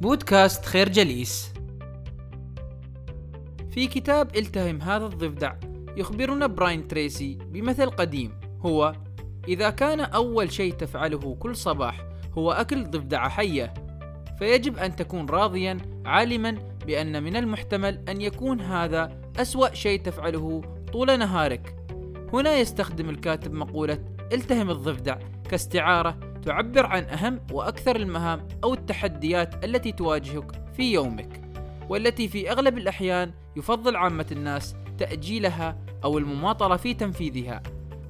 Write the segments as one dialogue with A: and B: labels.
A: بودكاست خير جليس. في كتاب التهم هذا الضفدع يخبرنا براين تريسي بمثل قديم هو إذا كان أول شيء تفعله كل صباح هو أكل ضفدعة حية فيجب أن تكون راضيا عالما بأن من المحتمل أن يكون هذا أسوأ شيء تفعله طول نهارك. هنا يستخدم الكاتب مقولة التهم الضفدع كاستعارة تعبر عن أهم وأكثر المهام أو التحديات التي تواجهك في يومك والتي في أغلب الأحيان يفضل عامة الناس تأجيلها أو المماطلة في تنفيذها.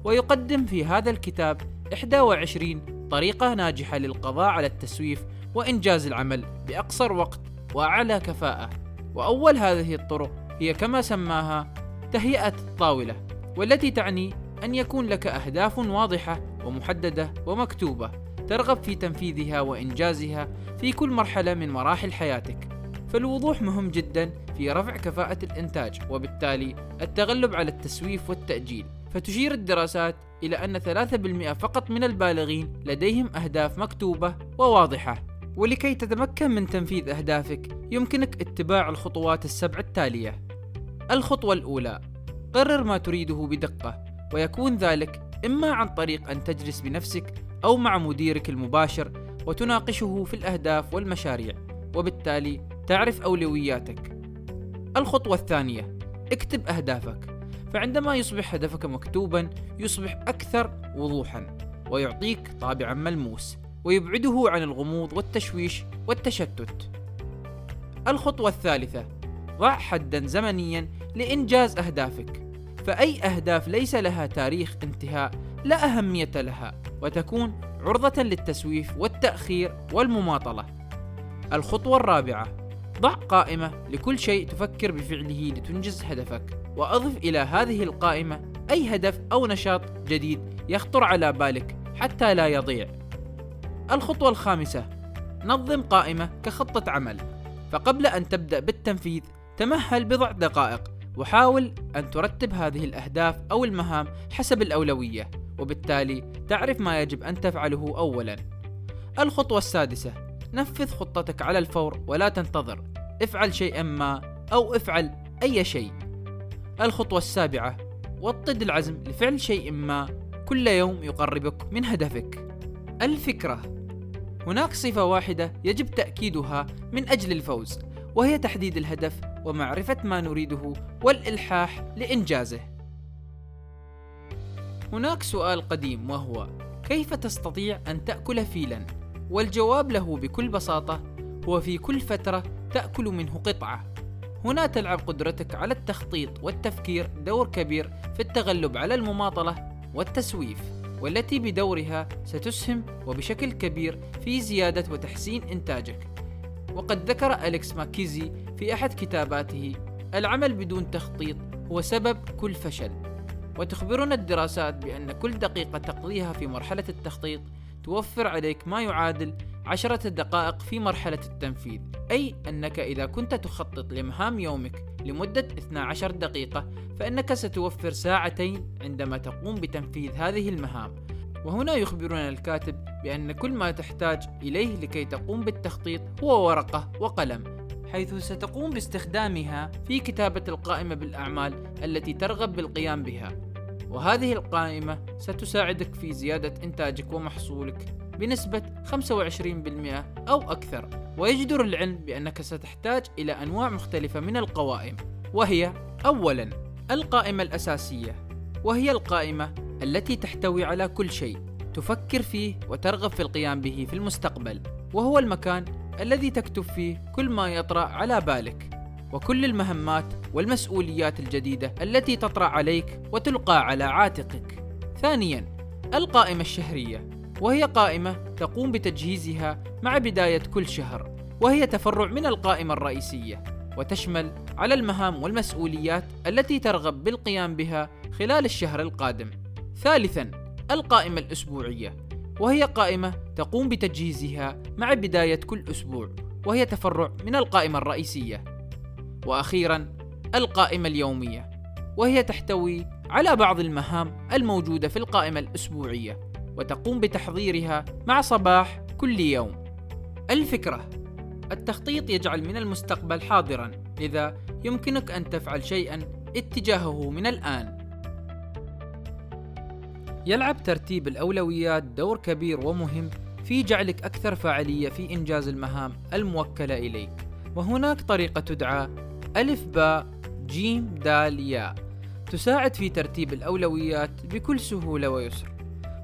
A: ويقدم في هذا الكتاب 21 طريقة ناجحة للقضاء على التسويف وإنجاز العمل بأقصر وقت وأعلى كفاءة. وأول هذه الطرق هي كما سماها تهيئة الطاولة والتي تعني أن يكون لك أهداف واضحة ومحددة ومكتوبة ترغب في تنفيذها وإنجازها في كل مرحلة من مراحل حياتك. فالوضوح مهم جدا في رفع كفاءة الإنتاج وبالتالي التغلب على التسويف والتأجيل. فتشير الدراسات إلى أن 3% فقط من البالغين لديهم أهداف مكتوبة وواضحة. ولكي تتمكن من تنفيذ أهدافك يمكنك اتباع الخطوات السبع التالية. الخطوة الأولى قرر ما تريده بدقة. ويكون ذلك إما عن طريق أن تجلس بنفسك أو مع مديرك المباشر وتناقشه في الأهداف والمشاريع وبالتالي تعرف أولوياتك. الخطوة الثانية اكتب أهدافك. فعندما يصبح هدفك مكتوبا يصبح أكثر وضوحا ويعطيك طابعا ملموس ويبعده عن الغموض والتشويش والتشتت. الخطوة الثالثة ضع حدا زمنيا لإنجاز أهدافك. فأي أهداف ليس لها تاريخ انتهاء لا أهمية لها وتكون عرضة للتسويف والتأخير والمماطلة. الخطوة الرابعة: ضع قائمة لكل شيء تفكر بفعله لتنجز هدفك، وأضف إلى هذه القائمة أي هدف أو نشاط جديد يخطر على بالك حتى لا يضيع. الخطوة الخامسة: نظم قائمة كخطة عمل، فقبل أن تبدأ بالتنفيذ تمهل بضع دقائق وحاول أن ترتب هذه الأهداف أو المهام حسب الأولوية وبالتالي تعرف ما يجب أن تفعله أولا. الخطوة السادسة نفذ خطتك على الفور ولا تنتظر. افعل شيئا ما أو افعل أي شيء. الخطوة السابعة وطد العزم لفعل شيء ما كل يوم يقربك من هدفك. الفكرة هناك صفة واحدة يجب تأكيدها من أجل الفوز وهي تحديد الهدف ومعرفة ما نريده والإلحاح لإنجازه. هناك سؤال قديم وهو: كيف تستطيع أن تأكل فيلا؟ والجواب له بكل بساطة هو في كل فترة تأكل منه قطعة. هنا تلعب قدرتك على التخطيط والتفكير دور كبير في التغلب على المماطلة والتسويف، والتي بدورها ستسهم وبشكل كبير في زيادة وتحسين إنتاجك. وقد ذكر أليكس ماكيزي في أحد كتاباته العمل بدون تخطيط هو سبب كل فشل. وتخبرنا الدراسات بأن كل دقيقة تقضيها في مرحلة التخطيط توفر عليك ما يعادل عشرة دقائق في مرحلة التنفيذ. أي أنك إذا كنت تخطط لمهام يومك لمدة 12 دقيقة فإنك ستوفر ساعتين عندما تقوم بتنفيذ هذه المهام. وهنا يخبرنا الكاتب بأن كل ما تحتاج إليه لكي تقوم بالتخطيط هو ورقة وقلم. حيث ستقوم باستخدامها في كتابة القائمة بالأعمال التي ترغب بالقيام بها. وهذه القائمة ستساعدك في زيادة إنتاجك ومحصولك بنسبة 25% أو أكثر. ويجدر العلم بأنك ستحتاج إلى أنواع مختلفة من القوائم وهي أولا القائمة الأساسية وهي القائمة التي تحتوي على كل شيء تفكر فيه وترغب في القيام به في المستقبل وهو المكان الذي تكتب فيه كل ما يطرأ على بالك وكل المهمات والمسؤوليات الجديدة التي تطرأ عليك وتلقى على عاتقك. ثانيا القائمة الشهرية وهي قائمة تقوم بتجهيزها مع بداية كل شهر وهي تفرع من القائمة الرئيسية وتشمل على المهام والمسؤوليات التي ترغب بالقيام بها خلال الشهر القادم. ثالثا القائمة الأسبوعية وهي قائمة تقوم بتجهيزها مع بداية كل أسبوع وهي تفرع من القائمة الرئيسية. وأخيرا القائمة اليومية وهي تحتوي على بعض المهام الموجودة في القائمة الأسبوعية وتقوم بتحضيرها مع صباح كل يوم. الفكرة التخطيط يجعل من المستقبل حاضرا لذا يمكنك أن تفعل شيئا اتجاهه من الآن. يلعب ترتيب الأولويات دور كبير ومهم في جعلك أكثر فاعلية في إنجاز المهام الموكلة إليك. وهناك طريقة تدعى ألف باء جيم دال ياء تساعد في ترتيب الأولويات بكل سهولة ويسر.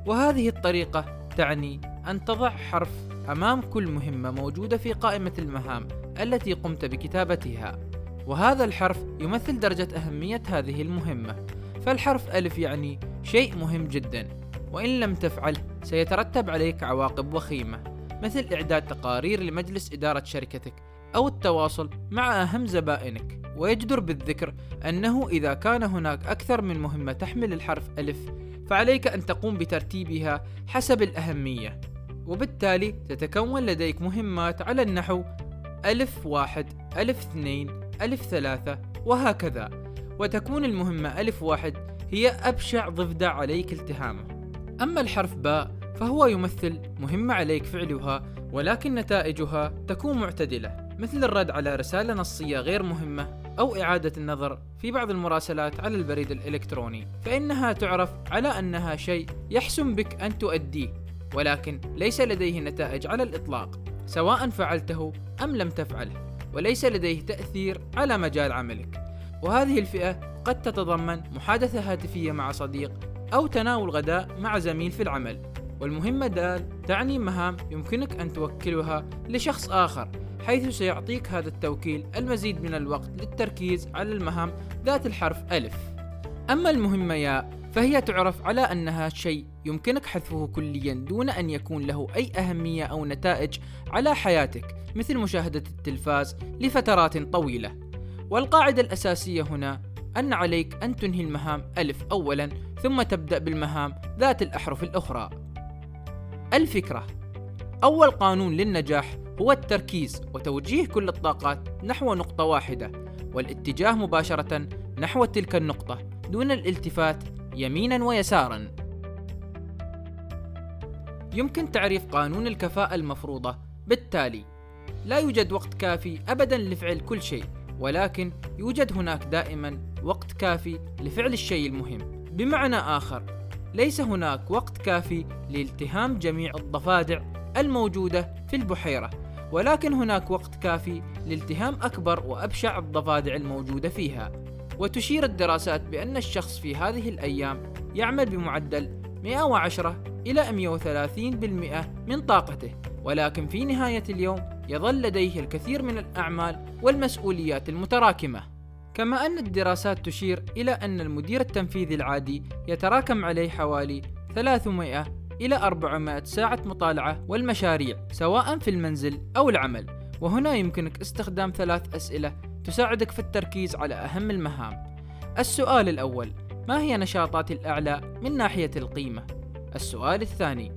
A: وهذه الطريقة تعني أن تضع حرف أمام كل مهمة موجودة في قائمة المهام التي قمت بكتابتها. وهذا الحرف يمثل درجة أهمية هذه المهمة. فالحرف ألف يعني شيء مهم جدا وإن لم تفعله سيترتب عليك عواقب وخيمة مثل إعداد تقارير لمجلس إدارة شركتك أو التواصل مع أهم زبائنك. ويجدر بالذكر أنه إذا كان هناك أكثر من مهمة تحمل الحرف ألف فعليك أن تقوم بترتيبها حسب الأهمية. وبالتالي تتكون لديك مهمات على النحو ألف واحد ألف اثنين ألف ثلاثة وهكذا. وتكون المهمة ألف واحد هي أبشع ضفدع عليك التهامه. أما الحرف باء فهو يمثل مهمة عليك فعلها ولكن نتائجها تكون معتدلة مثل الرد على رسالة نصية غير مهمة أو إعادة النظر في بعض المراسلات على البريد الإلكتروني فإنها تعرف على أنها شيء يحسن بك أن تؤديه ولكن ليس لديه نتائج على الإطلاق سواء فعلته أم لم تفعله وليس لديه تأثير على مجال عملك. وهذه الفئة قد تتضمن محادثة هاتفية مع صديق أو تناول غداء مع زميل في العمل. والمهمة دال تعني مهام يمكنك أن توكلها لشخص آخر حيث سيعطيك هذا التوكيل المزيد من الوقت للتركيز على المهام ذات الحرف ألف. أما المهمة ياء فهي تعرف على أنها شيء يمكنك حذفه كليا دون أن يكون له أي أهمية أو نتائج على حياتك مثل مشاهدة التلفاز لفترات طويلة. والقاعدة الأساسية هنا أن عليك أن تنهي المهام ألف أولا ثم تبدأ بالمهام ذات الأحرف الأخرى. الفكرة. أول قانون للنجاح هو التركيز وتوجيه كل الطاقات نحو نقطة واحدة والاتجاه مباشرة نحو تلك النقطة دون الالتفات يمينا ويسارا. يمكن تعريف قانون الكفاءة المفروضة. بالتالي: لا يوجد وقت كافي أبدا لفعل كل شيء، ولكن يوجد هناك دائما وقت كافي لفعل الشيء المهم. بمعنى آخر، ليس هناك وقت كافي لالتهام جميع الضفادع الموجودة في البحيرة ولكن هناك وقت كافي لالتهام أكبر وأبشع الضفادع الموجودة فيها وتشير الدراسات بأن الشخص في هذه الأيام يعمل بمعدل 110 إلى 130% من طاقته. ولكن في نهاية اليوم يظل لديه الكثير من الأعمال والمسؤوليات المتراكمة. كما أن الدراسات تشير إلى أن المدير التنفيذي العادي يتراكم عليه حوالي 300 إلى 400 ساعة مطالعة والمشاريع سواء في المنزل أو العمل. وهنا يمكنك استخدام ثلاث أسئلة تساعدك في التركيز على أهم المهام. السؤال الأول ما هي نشاطاتي الأعلى من ناحية القيمة؟ السؤال الثاني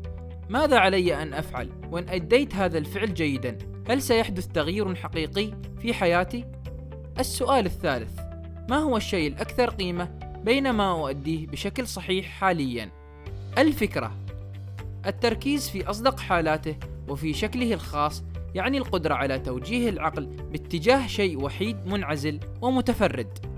A: ماذا علي أن أفعل وإن أديت هذا الفعل جيدا؟ هل سيحدث تغيير حقيقي في حياتي؟ السؤال الثالث ما هو الشيء الأكثر قيمة بين ما أؤديه بشكل صحيح حاليا؟ الفكرة التركيز في أصدق حالاته وفي شكله الخاص يعني القدرة على توجيه العقل باتجاه شيء وحيد منعزل ومتفرد.